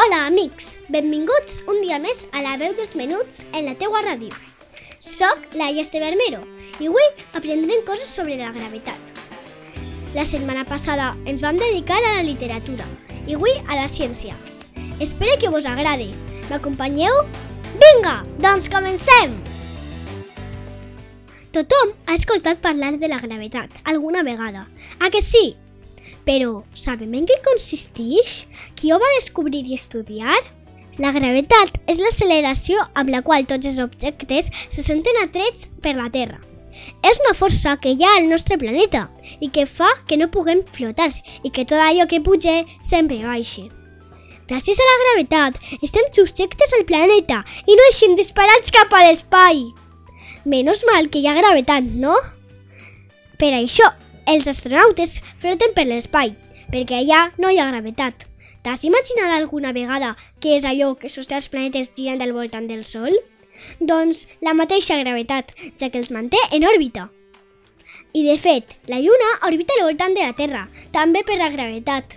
Hola, amics! Benvinguts un dia més a la veu dels menuts en la teua ràdio. Soc Laia Estevermero i avui aprendrem coses sobre la gravetat. La setmana passada ens vam dedicar a la literatura i avui a la ciència. Espero que vos agradi. M'acompanyeu? Vinga, doncs comencem! Tothom ha escoltat parlar de la gravetat alguna vegada, a que sí? Però sabem en què consisteix? Qui ho va descobrir i estudiar? La gravetat és l'acceleració amb la qual tots els objectes se senten atrets per la Terra. És una força que hi ha al nostre planeta i que fa que no puguem flotar i que tot allò que puja sempre baixi. Gràcies a la gravetat estem subjectes al planeta i no eixim disparats cap a l'espai. Menys mal que hi ha gravetat, no? Per això, els astronautes floten per l'espai, perquè allà no hi ha gravetat. T'has imaginat alguna vegada què és allò que sosté els planetes girant al voltant del Sol? Doncs la mateixa gravetat, ja que els manté en òrbita. I de fet, la Lluna orbita al voltant de la Terra, també per la gravetat.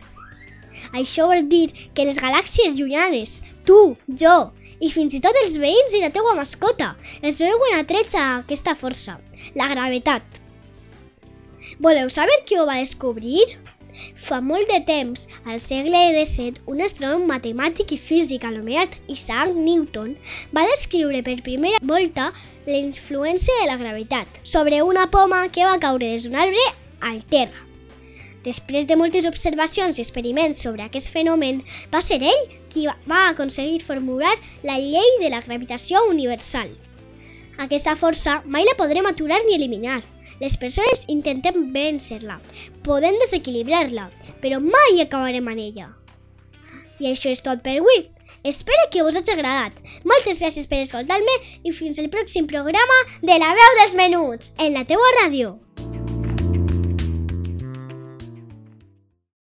Això vol dir que les galàxies llunyanes, tu, jo i fins i tot els veïns i la teua mascota es veuen atrets a aquesta força, la gravetat. Voleu saber qui ho va descobrir? Fa molt de temps, al segle XVII, un astrònom matemàtic i físic anomenat Isaac Newton va descriure per primera volta la influència de la gravetat sobre una poma que va caure des d'un arbre al terra. Després de moltes observacions i experiments sobre aquest fenomen, va ser ell qui va aconseguir formular la llei de la gravitació universal. Aquesta força mai la podrem aturar ni eliminar. Les persones intentem vèncer-la, podem desequilibrar-la, però mai acabarem en ella. I això és tot per avui. Espero que us hagi agradat. Moltes gràcies per escoltar-me i fins al pròxim programa de La veu dels menuts en la teua ràdio.